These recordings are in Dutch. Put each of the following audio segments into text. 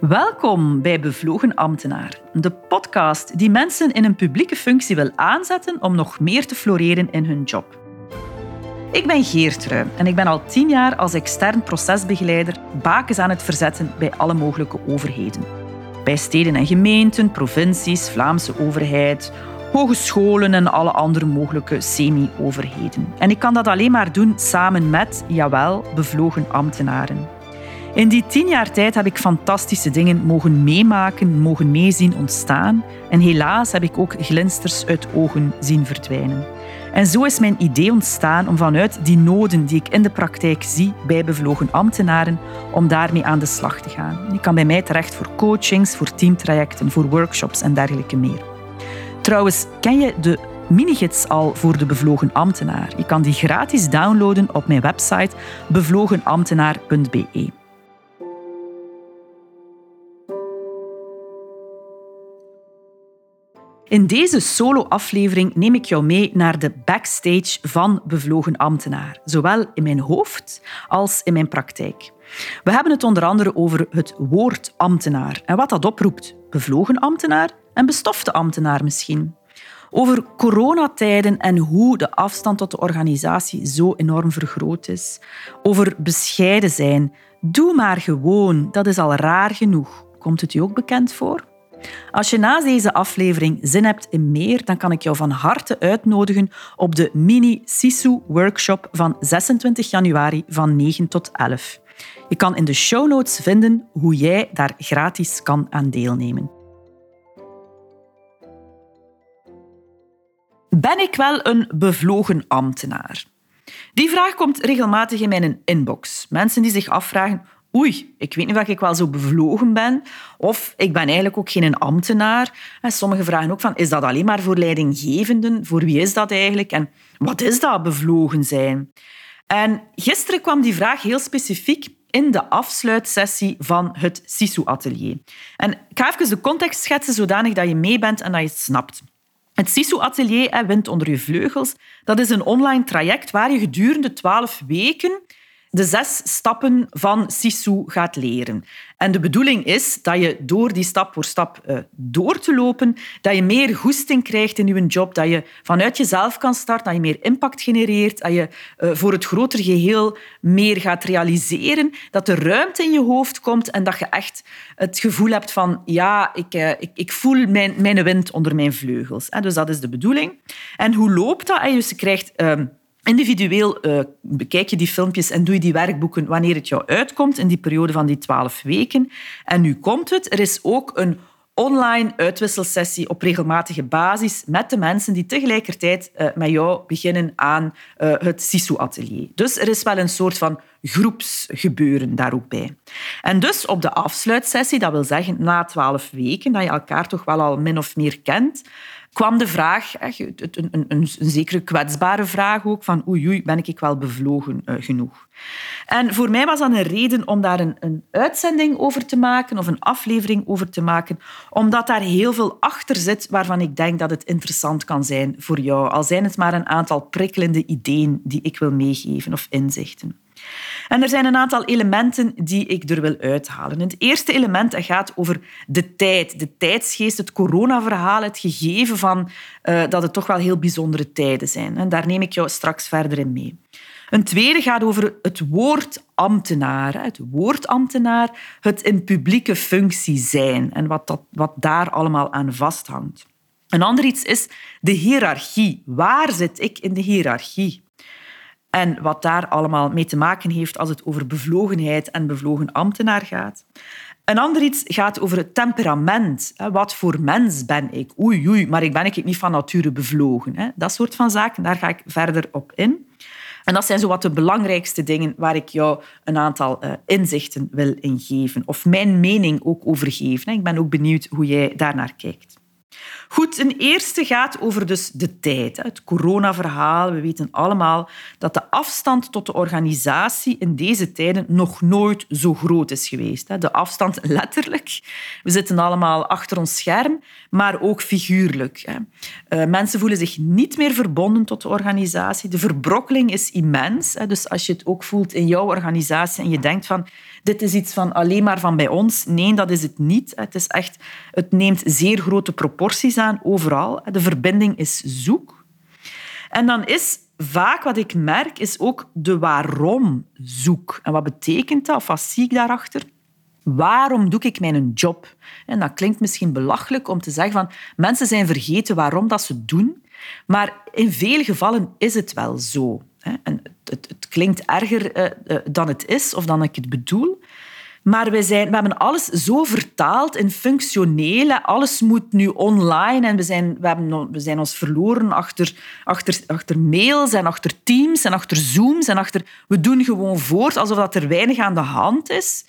Welkom bij Bevlogen Ambtenaar, de podcast die mensen in een publieke functie wil aanzetten om nog meer te floreren in hun job. Ik ben Geertrui en ik ben al tien jaar als extern procesbegeleider bakens aan het verzetten bij alle mogelijke overheden. Bij steden en gemeenten, provincies, Vlaamse overheid, hogescholen en alle andere mogelijke semi-overheden. En ik kan dat alleen maar doen samen met, jawel, bevlogen ambtenaren. In die tien jaar tijd heb ik fantastische dingen mogen meemaken, mogen meezien ontstaan. En helaas heb ik ook glinsters uit ogen zien verdwijnen. En zo is mijn idee ontstaan om vanuit die noden die ik in de praktijk zie bij bevlogen ambtenaren, om daarmee aan de slag te gaan. Je kan bij mij terecht voor coachings, voor teamtrajecten, voor workshops en dergelijke meer. Trouwens, ken je de minigids al voor de bevlogen ambtenaar? Je kan die gratis downloaden op mijn website bevlogenambtenaar.be. In deze solo-aflevering neem ik jou mee naar de backstage van Bevlogen Ambtenaar, zowel in mijn hoofd als in mijn praktijk. We hebben het onder andere over het woord ambtenaar en wat dat oproept. Bevlogen ambtenaar en bestofte ambtenaar misschien. Over coronatijden en hoe de afstand tot de organisatie zo enorm vergroot is. Over bescheiden zijn. Doe maar gewoon, dat is al raar genoeg. Komt het u ook bekend voor? Als je na deze aflevering zin hebt in meer, dan kan ik jou van harte uitnodigen op de mini Sisu workshop van 26 januari van 9 tot 11. Je kan in de show notes vinden hoe jij daar gratis kan aan deelnemen. Ben ik wel een bevlogen ambtenaar? Die vraag komt regelmatig in mijn inbox. Mensen die zich afvragen oei, ik weet niet of ik wel zo bevlogen ben. Of ik ben eigenlijk ook geen ambtenaar. En sommigen vragen ook van, is dat alleen maar voor leidinggevenden? Voor wie is dat eigenlijk? En wat is dat bevlogen zijn? En gisteren kwam die vraag heel specifiek in de afsluitsessie van het SISU-atelier. En ik ga even de context schetsen zodanig dat je mee bent en dat je het snapt. Het SISU-atelier, Wind onder je vleugels, dat is een online traject waar je gedurende twaalf weken de zes stappen van Sisu gaat leren. En de bedoeling is dat je door die stap voor stap uh, door te lopen, dat je meer goesting krijgt in je job, dat je vanuit jezelf kan starten, dat je meer impact genereert, dat je uh, voor het grotere geheel meer gaat realiseren, dat er ruimte in je hoofd komt en dat je echt het gevoel hebt van ja, ik, uh, ik, ik voel mijn, mijn wind onder mijn vleugels. Dus dat is de bedoeling. En hoe loopt dat? Dus je krijgt ehm, Individueel uh, bekijk je die filmpjes en doe je die werkboeken wanneer het jou uitkomt in die periode van die twaalf weken. En nu komt het. Er is ook een online uitwisselsessie op regelmatige basis met de mensen die tegelijkertijd uh, met jou beginnen aan uh, het SISU-atelier. Dus er is wel een soort van groepsgebeuren daar ook bij. En dus op de afsluitsessie, dat wil zeggen na twaalf weken, dat je elkaar toch wel al min of meer kent, kwam de vraag, een, een, een, een zekere kwetsbare vraag ook, van oei, oei ben ik wel bevlogen uh, genoeg? En voor mij was dat een reden om daar een, een uitzending over te maken of een aflevering over te maken, omdat daar heel veel achter zit waarvan ik denk dat het interessant kan zijn voor jou, al zijn het maar een aantal prikkelende ideeën die ik wil meegeven of inzichten. En er zijn een aantal elementen die ik er wil uithalen. Het eerste element gaat over de tijd, de tijdsgeest, het coronaverhaal, het gegeven van uh, dat het toch wel heel bijzondere tijden zijn. En daar neem ik jou straks verder in mee. Een tweede gaat over het woord ambtenaar. Het woord ambtenaar, het in publieke functie zijn en wat, dat, wat daar allemaal aan vasthangt. Een ander iets is de hiërarchie. Waar zit ik in de hiërarchie? En wat daar allemaal mee te maken heeft als het over bevlogenheid en bevlogen ambtenaar gaat. Een ander iets gaat over het temperament. Wat voor mens ben ik? Oei, oei, maar ik ben ik niet van nature bevlogen. Dat soort van zaken, daar ga ik verder op in. En dat zijn zo wat de belangrijkste dingen waar ik jou een aantal uh, inzichten wil ingeven. Of mijn mening ook over geven. Ik ben ook benieuwd hoe jij daarnaar kijkt. Goed, een eerste gaat over dus de tijd. Het coronaverhaal. We weten allemaal dat de afstand tot de organisatie in deze tijden nog nooit zo groot is geweest. De afstand letterlijk. We zitten allemaal achter ons scherm, maar ook figuurlijk. Eh, mensen voelen zich niet meer verbonden tot de organisatie. De verbrokkeling is immens. Dus als je het ook voelt in jouw organisatie en je denkt van dit is iets van alleen maar van bij ons. Nee, dat is het niet. Het, is echt, het neemt zeer grote proporties aan overal. De verbinding is zoek. En dan is vaak wat ik merk, is ook de waarom zoek. En wat betekent dat? Of wat zie ik daarachter? Waarom doe ik mijn job? En dat klinkt misschien belachelijk om te zeggen van mensen zijn vergeten waarom dat ze doen. Maar in vele gevallen is het wel zo. En het, klinkt erger eh, eh, dan het is of dan ik het bedoel. Maar we, zijn, we hebben alles zo vertaald in functioneel. Alles moet nu online en we zijn, we hebben, we zijn ons verloren achter, achter, achter mails en achter Teams en achter Zooms. En achter, we doen gewoon voort alsof dat er weinig aan de hand is.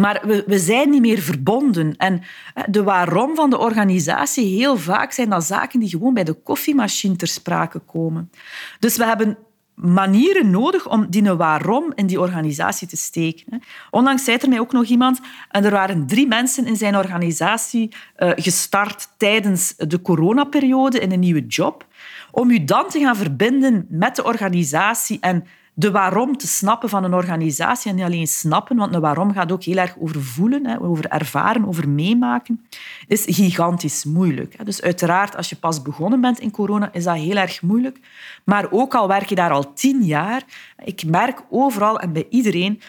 Maar we, we zijn niet meer verbonden. En de waarom van de organisatie, heel vaak zijn dat zaken die gewoon bij de koffiemachine ter sprake komen. Dus we hebben manieren nodig om die waarom in die organisatie te steken. Onlangs zei er mij ook nog iemand, en er waren drie mensen in zijn organisatie eh, gestart tijdens de coronaperiode in een nieuwe job, om u dan te gaan verbinden met de organisatie en de waarom te snappen van een organisatie. En niet alleen snappen, want een waarom gaat ook heel erg over voelen, over ervaren, over meemaken. Is gigantisch moeilijk. Dus uiteraard, als je pas begonnen bent in corona, is dat heel erg moeilijk. Maar ook al werk je daar al tien jaar, ik merk overal en bij iedereen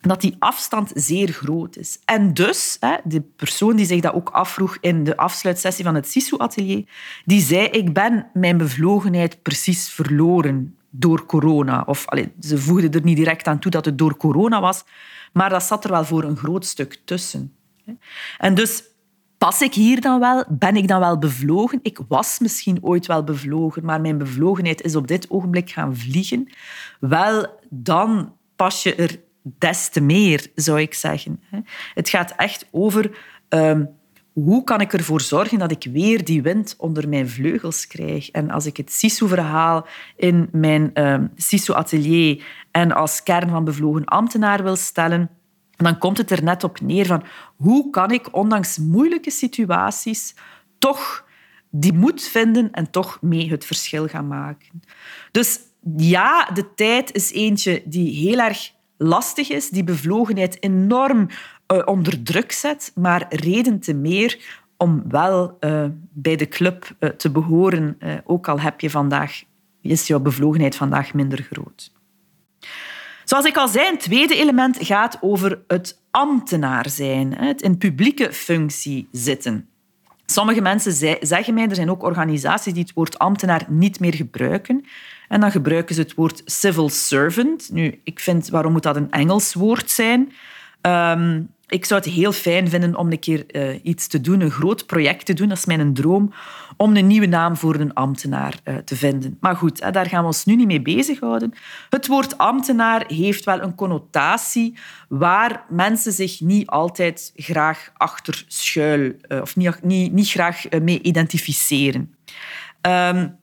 dat die afstand zeer groot is. En dus, de persoon die zich dat ook afvroeg in de afsluitsessie van het SISU-atelier, die zei, ik ben mijn bevlogenheid precies verloren door corona. Of ze voegden er niet direct aan toe dat het door corona was, maar dat zat er wel voor een groot stuk tussen. En dus pas ik hier dan wel? Ben ik dan wel bevlogen? Ik was misschien ooit wel bevlogen, maar mijn bevlogenheid is op dit ogenblik gaan vliegen. Wel, dan pas je er des te meer, zou ik zeggen. Het gaat echt over ehm, hoe kan ik ervoor zorgen dat ik weer die wind onder mijn vleugels krijg? En als ik het SISU-verhaal in mijn uh, SISU-atelier en als kern van bevlogen ambtenaar wil stellen, dan komt het er net op neer van hoe kan ik, ondanks moeilijke situaties, toch die moed vinden en toch mee het verschil gaan maken. Dus ja, de tijd is eentje die heel erg lastig is, die bevlogenheid enorm onder druk zet, maar reden te meer om wel uh, bij de club uh, te behoren, ook al heb je vandaag, is jouw bevlogenheid vandaag minder groot. Zoals ik al zei, een tweede element gaat over het ambtenaar zijn, het in publieke functie zitten. Sommige mensen zeggen mij, er zijn ook organisaties die het woord ambtenaar niet meer gebruiken. En dan gebruiken ze het woord civil servant. Nu, ik vind, waarom moet dat een Engels woord zijn? Um, ik zou het heel fijn vinden om een keer uh, iets te doen, een groot project te doen. Dat is mijn droom, om een nieuwe naam voor een ambtenaar uh, te vinden. Maar goed, daar gaan we ons nu niet mee bezighouden. Het woord ambtenaar heeft wel een connotatie waar mensen zich niet altijd graag achter schuil uh, of niet, niet, niet graag mee identificeren. Um,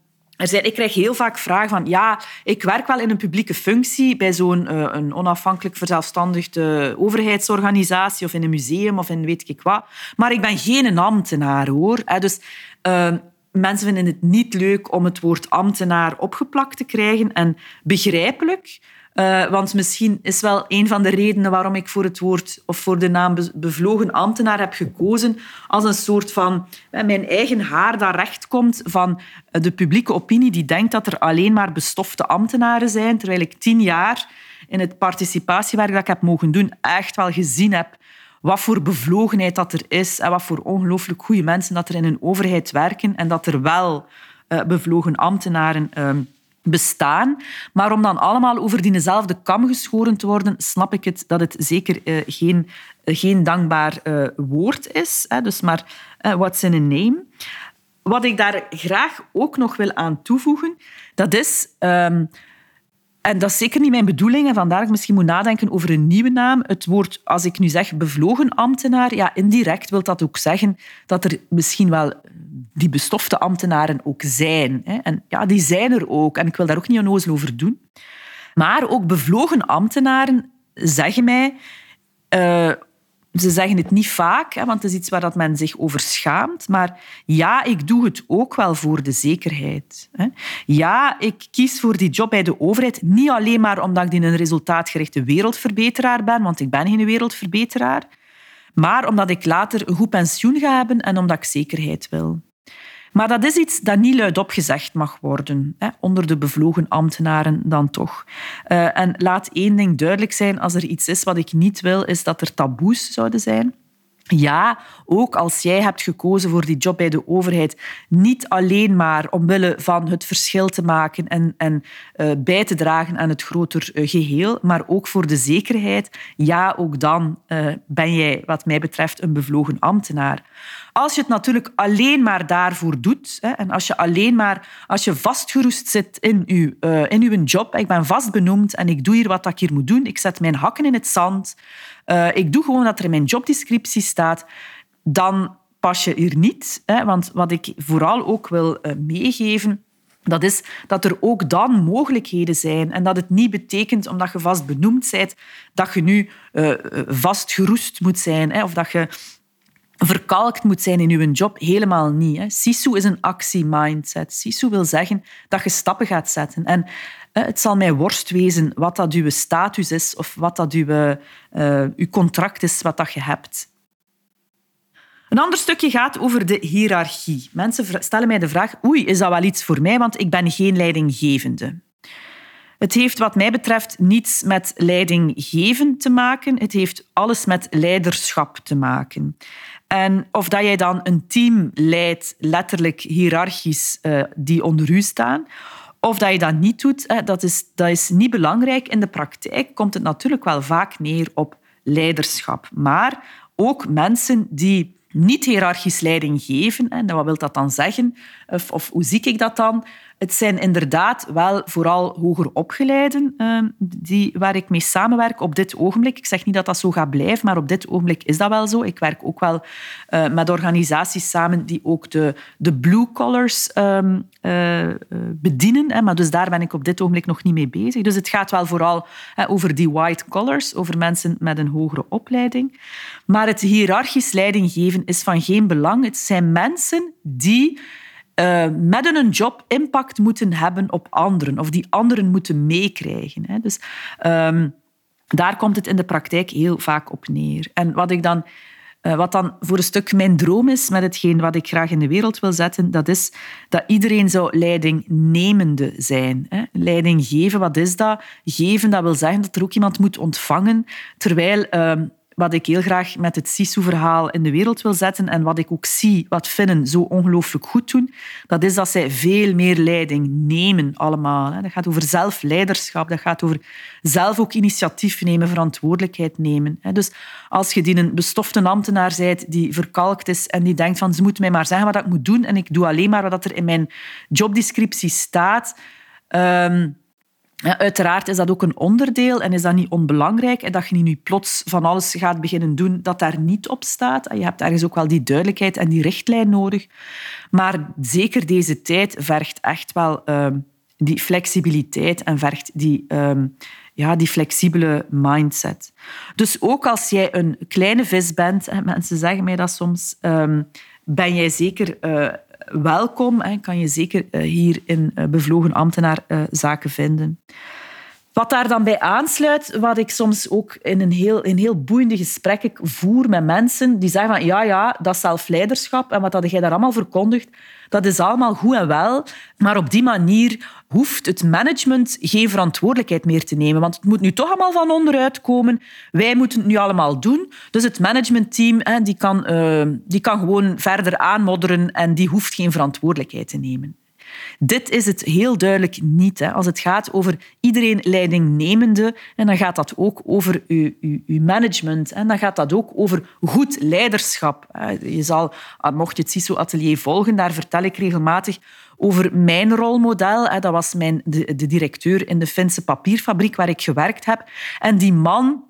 ik krijg heel vaak vragen van ja, ik werk wel in een publieke functie bij zo'n uh, een onafhankelijk verzelfstandigde overheidsorganisatie of in een museum of in weet ik wat. Maar ik ben geen ambtenaar hoor. Dus uh, mensen vinden het niet leuk om het woord ambtenaar opgeplakt te krijgen. En begrijpelijk. Uh, want misschien is wel een van de redenen waarom ik voor het woord of voor de naam bevlogen ambtenaar heb gekozen als een soort van mijn eigen haar dat recht komt van de publieke opinie die denkt dat er alleen maar bestofte ambtenaren zijn, terwijl ik tien jaar in het participatiewerk dat ik heb mogen doen echt wel gezien heb wat voor bevlogenheid dat er is en wat voor ongelooflijk goede mensen dat er in een overheid werken en dat er wel uh, bevlogen ambtenaren uh, bestaan. Maar om dan allemaal over diezelfde kam geschoren te worden, snap ik het dat het zeker uh, geen, uh, geen dankbaar uh, woord is. Hè, dus maar what's in a name. Wat ik daar graag ook nog wil aan toevoegen, dat is... Um, En dat is zeker niet mijn bedoeling. En vandaar dat ik misschien moet nadenken over een nieuwe naam. Het woord, als ik nu zeg bevlogen ambtenaar, ja, indirect wil dat ook zeggen dat er misschien wel die bestofte ambtenaren ook zijn. En ja, die zijn er ook. En ik wil daar ook niet onnozel over doen. Maar ook bevlogen ambtenaren zeggen mij... Uh, ze zeggen het niet vaak, hè, want het is iets waar dat men zich over schaamt. Maar ja, ik doe het ook wel voor de zekerheid. Hè. Ja, ik kies voor die job bij de overheid. Niet alleen maar omdat ik een resultaatgerichte wereldverbeteraar ben, want ik ben geen wereldverbeteraar. Maar omdat ik later een goed pensioen ga hebben en omdat ik zekerheid wil. Maar dat is iets dat niet luidop gezegd mag worden, hè, onder de bevlogen ambtenaren dan toch. Uh, en laat één ding duidelijk zijn, als er iets is wat ik niet wil, is dat er taboes zouden zijn. Ja, ook als jij hebt gekozen voor die job bij de overheid, niet alleen maar omwille van het verschil te maken en, en uh, bij te dragen aan het groter uh, geheel, maar ook voor de zekerheid. Ja, ook dan ben jij, wat mij betreft, een bevlogen ambtenaar. Als je het natuurlijk alleen maar daarvoor doet, hè, en als je alleen maar, als je vastgeroest zit in je, uh, in uw job, ik ben vast benoemd en ik doe hier wat ik hier moet doen, ik zet mijn hakken in het zand, uh, ik doe gewoon wat er in mijn jobdescriptie staat, dan pas je hier niet. Hè, want wat ik vooral ook wil uh, meegeven, dat is dat er ook dan mogelijkheden zijn. En dat het niet betekent, omdat je vast benoemd bent, dat je nu vastgeroest moet zijn. Hè, of dat je verkalkt moet zijn in je job. Helemaal niet. Hè. Sisu is een actie-mindset. Sisu wil zeggen dat je stappen gaat zetten. En het zal mij worst wezen wat dat uw status is of wat dat uw, uh, uw contract is, wat dat je hebt. Een ander stukje gaat over de hiërarchie. Mensen stellen mij de vraag, oei, is dat wel iets voor mij, want ik ben geen leidinggevende. Het heeft wat mij betreft niets met leidinggeven te maken. Het heeft alles met leiderschap te maken. En of dat jij dan een team leidt, letterlijk hiërarchisch, uh, die onder u staan, of dat je dat niet doet, dat, is, dat is niet belangrijk. In de praktijk komt het natuurlijk wel vaak neer op leiderschap. Maar ook mensen die niet hiërarchisch leiding geven, en wat wil dat dan zeggen? Of, of hoe zie ik dat dan? Het zijn inderdaad wel vooral hoger opgeleiden uh, die, waar ik mee samenwerk op dit ogenblik. Ik zeg niet dat dat zo gaat blijven, maar op dit ogenblik is dat wel zo. Ik werk ook wel uh, met organisaties samen die ook de, de blue collars um, uh, bedienen. Hè, maar dus daar ben ik op dit ogenblik nog niet mee bezig. Dus het gaat wel vooral hè, over die white collars, over mensen met een hogere opleiding. Maar het hiërarchisch leidinggeven is van geen belang. Het zijn mensen die uh, met een job impact moeten hebben op anderen of die anderen moeten meekrijgen. Dus um, daar komt het in de praktijk heel vaak op neer. En wat ik dan uh, wat dan voor een stuk mijn droom is met hetgeen wat ik graag in de wereld wil zetten, dat is dat iedereen zou leidingnemende zijn. Hè. Leiding geven, wat is dat? Geven, dat wil zeggen dat er ook iemand moet ontvangen, terwijl uh, wat ik heel graag met het SISU-verhaal in de wereld wil zetten en wat ik ook zie, wat Finnen zo ongelooflijk goed doen, dat is dat zij veel meer leiding nemen allemaal. Dat gaat over zelfleiderschap, dat gaat over zelf ook initiatief nemen, verantwoordelijkheid nemen. Dus als je die een bestofte ambtenaar bent die verkalkt is en die denkt van ze moeten mij maar zeggen wat ik moet doen en ik doe alleen maar wat er in mijn jobdescriptie staat... Um, ja, uiteraard is dat ook een onderdeel en is dat niet onbelangrijk. Dat je niet nu plots van alles gaat beginnen doen dat daar niet op staat. Je hebt ergens ook wel die duidelijkheid en die richtlijn nodig. Maar zeker deze tijd vergt echt wel uh, die flexibiliteit en vergt die, uh, ja, die flexibele mindset. Dus ook als jij een kleine vis bent, mensen zeggen mij dat soms, um, ben jij zeker... Uh, welkom. en kan je zeker eh, hier in eh, bevlogen ambtenaar eh, zaken vinden. Wat daar dan bij aansluit, wat ik soms ook in een heel, in heel boeiende gesprekken voer met mensen, die zeggen van ja, ja, dat is zelfleiderschap en wat dat jij daar allemaal verkondigt, dat is allemaal goed en wel, maar op die manier hoeft het management geen verantwoordelijkheid meer te nemen. Want het moet nu toch allemaal van onderuit komen. Wij moeten het nu allemaal doen. Dus het managementteam die kan, uh, die kan gewoon verder aanmodderen en die hoeft geen verantwoordelijkheid te nemen. Dit is het heel duidelijk niet. Hè. Als het gaat over iedereen leidingnemende, en dan gaat dat ook over uw, management. En dan gaat dat ook over goed leiderschap. Je zal, ah, mocht je het CISO-atelier volgen, daar vertel ik regelmatig over mijn rolmodel. Dat was mijn, de, de directeur in de Finse papierfabriek waar ik gewerkt heb. En die man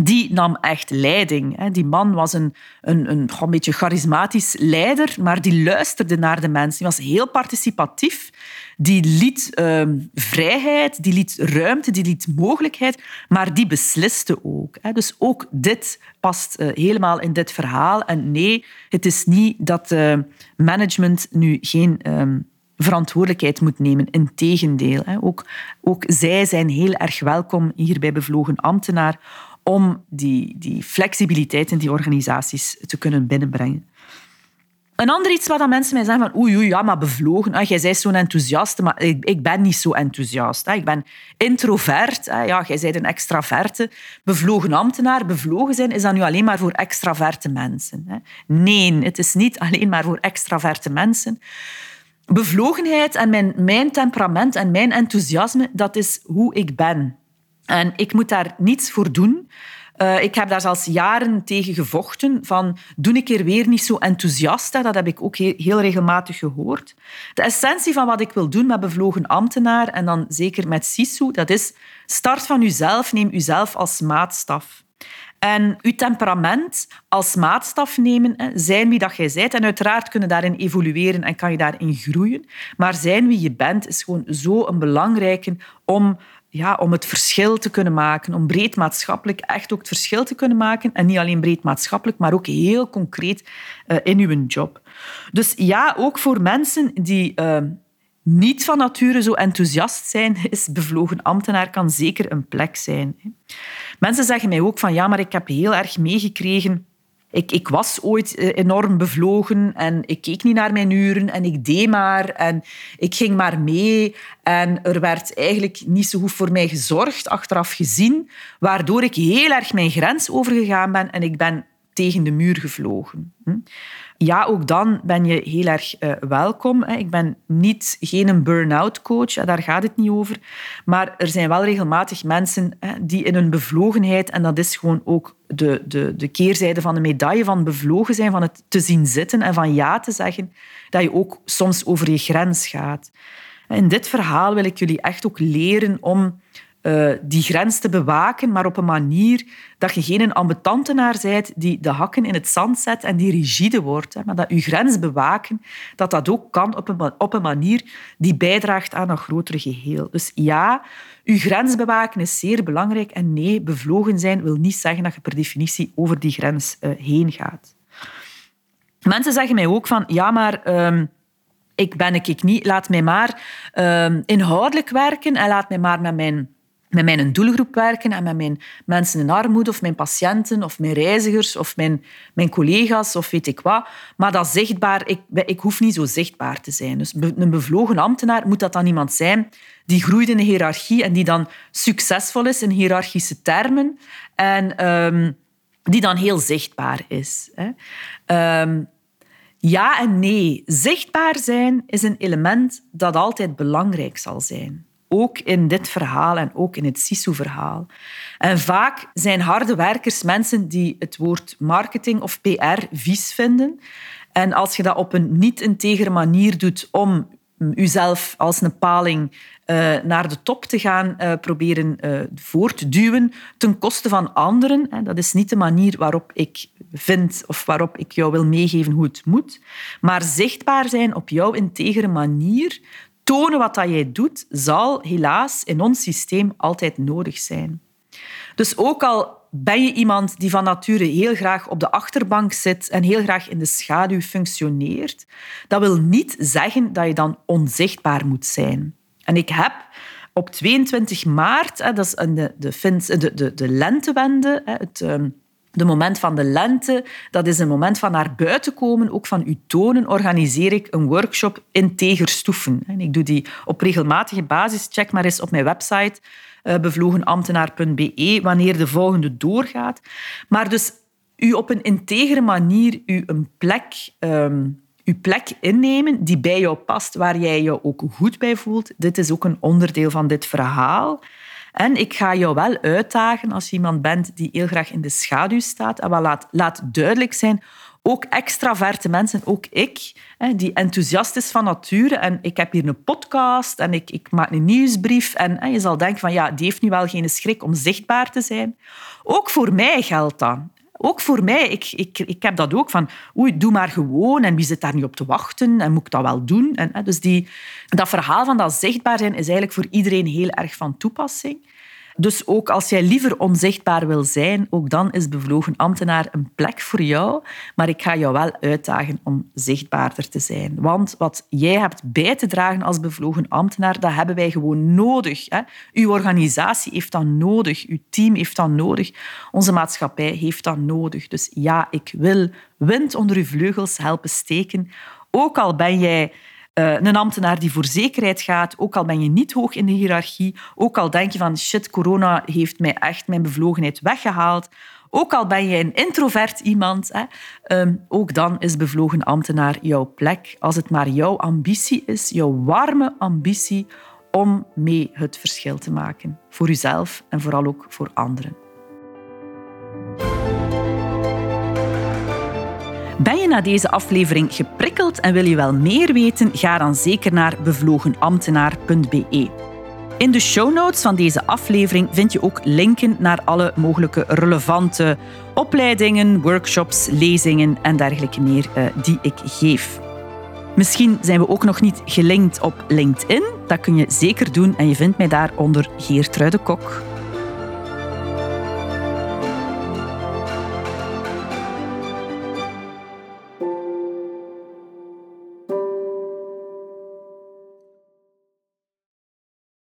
die nam echt leiding. Die man was een, een, een, een beetje charismatisch leider, maar die luisterde naar de mensen. Die was heel participatief. Die liet ehm, vrijheid, die liet ruimte, die liet mogelijkheid, maar die besliste ook. Dus ook dit past uh, helemaal in dit verhaal. En nee, het is niet dat uh, management nu geen ehm, verantwoordelijkheid moet nemen. Integendeel. Ook, ook zij zijn heel erg welkom hier bij Bevlogen Ambtenaar om die, die flexibiliteit in die organisaties te kunnen binnenbrengen. Een ander iets wat mensen mij zeggen van oei, oei, ja, maar bevlogen. Ah, jij bent zo'n enthousiast, maar ik, ik, ben niet zo enthousiast. Ik ben introvert. Ja, jij bent een extraverte. Bevlogen ambtenaar. Bevlogen zijn, is dat nu alleen maar voor extraverte mensen? Nee, het is niet alleen maar voor extraverte mensen. Bevlogenheid en mijn temperament en mijn enthousiasme, dat is hoe ik ben. En ik moet daar niets voor doen. Uh, ik heb daar zelfs jaren tegen gevochten. Van, doe ik er weer niet zo enthousiast? Dat heb ik ook heel, regelmatig gehoord. De essentie van wat ik wil doen met bevlogen ambtenaar, en dan zeker met SISU, dat is start van uzelf, neem uzelf als maatstaf. En uw temperament als maatstaf nemen, zijn wie dat jij bent. En uiteraard kunnen daarin evolueren en kan je daarin groeien. Maar zijn wie je bent is gewoon zo een belangrijke om ja, om het verschil te kunnen maken, om breed maatschappelijk echt ook het verschil te kunnen maken. En niet alleen breed maatschappelijk, maar ook heel concreet uh, in uw job. Dus ja, ook voor mensen die uh, niet van nature zo enthousiast zijn, is bevlogen ambtenaar kan zeker een plek zijn. Mensen zeggen mij ook van ja, maar ik heb heel erg meegekregen ik, ik was ooit eh, enorm bevlogen en ik keek niet naar mijn uren en ik deed maar en ik ging maar mee. En er werd eigenlijk niet zo goed voor mij gezorgd, achteraf gezien, waardoor ik heel erg mijn grens overgegaan ben en ik ben tegen de muur gevlogen. Hm? ja, ook dan ben je heel erg uh, welkom. Ik ben niet, geen burn-out coach, daar gaat het niet over. Maar er zijn wel regelmatig mensen die in hun bevlogenheid, en dat is gewoon ook de, de, de keerzijde van de medaille van bevlogen zijn, van het te zien zitten en van ja te zeggen, dat je ook soms over je grens gaat. In dit verhaal wil ik jullie echt ook leren om uh, die grens te bewaken, maar op een manier dat je geen ambetantenaar bent die de hakken in het zand zet en die rigide wordt. Hè, maar dat je grens bewaken, dat dat ook kan op een, op een manier die bijdraagt aan een groter geheel. Dus ja, je grens bewaken is zeer belangrijk. En nee, bevlogen zijn wil niet zeggen dat je per definitie over die grens uh, heen gaat. Mensen zeggen mij ook van, ja, maar... Um, ik ben ik niet. Laat mij maar um, inhoudelijk werken en laat mij maar met mijn met mijn doelgroep werken en met mijn mensen in armoede of mijn patiënten of mijn reizigers of mijn, mijn collega's of weet ik wat. Maar dat zichtbaar, ik, ik hoef niet zo zichtbaar te zijn. Dus een bevlogen ambtenaar moet dat dan iemand zijn die groeit in de hiërarchie en die dan succesvol is in hiërarchische termen en um, die dan heel zichtbaar is. Hè. Um, ja en nee. Zichtbaar zijn is een element dat altijd belangrijk zal zijn. Ook in dit verhaal en ook in het SISU-verhaal. En vaak zijn harde werkers mensen die het woord marketing of PR vies vinden. En als je dat op een niet-integere manier doet om jezelf als een paling uh, naar de top te gaan uh, proberen uh, voor te duwen ten koste van anderen. Dat is niet de manier waarop ik vind of waarop ik jou wil meegeven hoe het moet. Maar zichtbaar zijn op jouw integere manier, tonen wat dat jij doet, zal helaas in ons systeem altijd nodig zijn. Dus ook al ben je iemand die van nature heel graag op de achterbank zit en heel graag in de schaduw functioneert, dat wil niet zeggen dat je dan onzichtbaar moet zijn. En ik heb op 22 maart, dat is de, de, de, de, de lentewende, het ehm, de moment van de lente, dat is een moment van naar buiten komen, ook van u tonen, organiseer ik een workshop integer stoeven. Ik doe die op regelmatige basis. Check maar eens op mijn website uh, bevlogenambtenaar.be wanneer de volgende doorgaat. Maar dus u op een integere manier u een plek um, je plek innemen die bij jou past, waar jij je ook goed bij voelt. Dit is ook een onderdeel van dit verhaal. En ik ga jou wel uitdagen als je iemand bent die heel graag in de schaduw staat. En laat, laat duidelijk zijn, ook extraverte mensen, ook ik, die enthousiast is van nature. En ik heb hier een podcast en ik, ik maak een nieuwsbrief. En je zal denken van ja, die heeft nu wel geen schrik om zichtbaar te zijn. Ook voor mij geldt dat ook voor mij, ik, ik, ik heb dat ook van, oei, doe maar gewoon en wie zit daar niet op te wachten en moet ik dat wel doen? En, dus die, dat verhaal van dat zichtbaar zijn is eigenlijk voor iedereen heel erg van toepassing. Dus ook als jij liever onzichtbaar wil zijn, ook dan is bevlogen ambtenaar een plek voor jou. Maar ik ga jou wel uitdagen om zichtbaarder te zijn. Want wat jij hebt bij te dragen als bevlogen ambtenaar, dat hebben wij gewoon nodig. Hè? Uw organisatie heeft dat nodig. Uw team heeft dat nodig. Onze maatschappij heeft dat nodig. Dus ja, ik wil wind onder uw vleugels helpen steken. Ook al ben jij uh, een ambtenaar die voor zekerheid gaat, ook al ben je niet hoog in de hiërarchie, ook al denk je van shit, corona heeft mij echt mijn bevlogenheid weggehaald, ook al ben je een introvert iemand, hè, um, ook dan is bevlogen ambtenaar jouw plek. Als het maar jouw ambitie is, jouw warme ambitie om mee het verschil te maken. Voor jezelf en vooral ook voor anderen. Ben je na deze aflevering geprikkeld en wil je wel meer weten? Ga dan zeker naar bevlogenambtenaar.be. In de show notes van deze aflevering vind je ook linken naar alle mogelijke relevante opleidingen, workshops, lezingen en dergelijke meer uh, die ik geef. Misschien zijn we ook nog niet gelinkt op LinkedIn. Dat kun je zeker doen en je vindt mij daar onder Geertruide Kok.